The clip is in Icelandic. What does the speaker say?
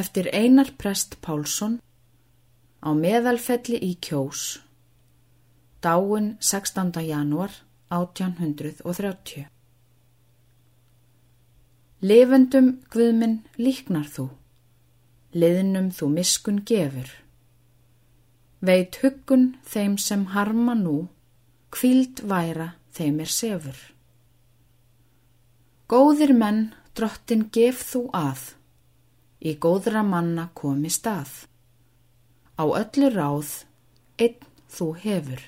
eftir Einar Prest Pálsson á meðalfelli í Kjós, dáin 16. janúar 1830. Lifendum Guðminn líknar þú, liðnum þú miskun gefur. Veit huggun þeim sem harma nú, kvíld væra þeim er sefur. Góðir menn drottin gef þú að, í góðra manna komi stað. Á öllu ráð, einn þú hefur.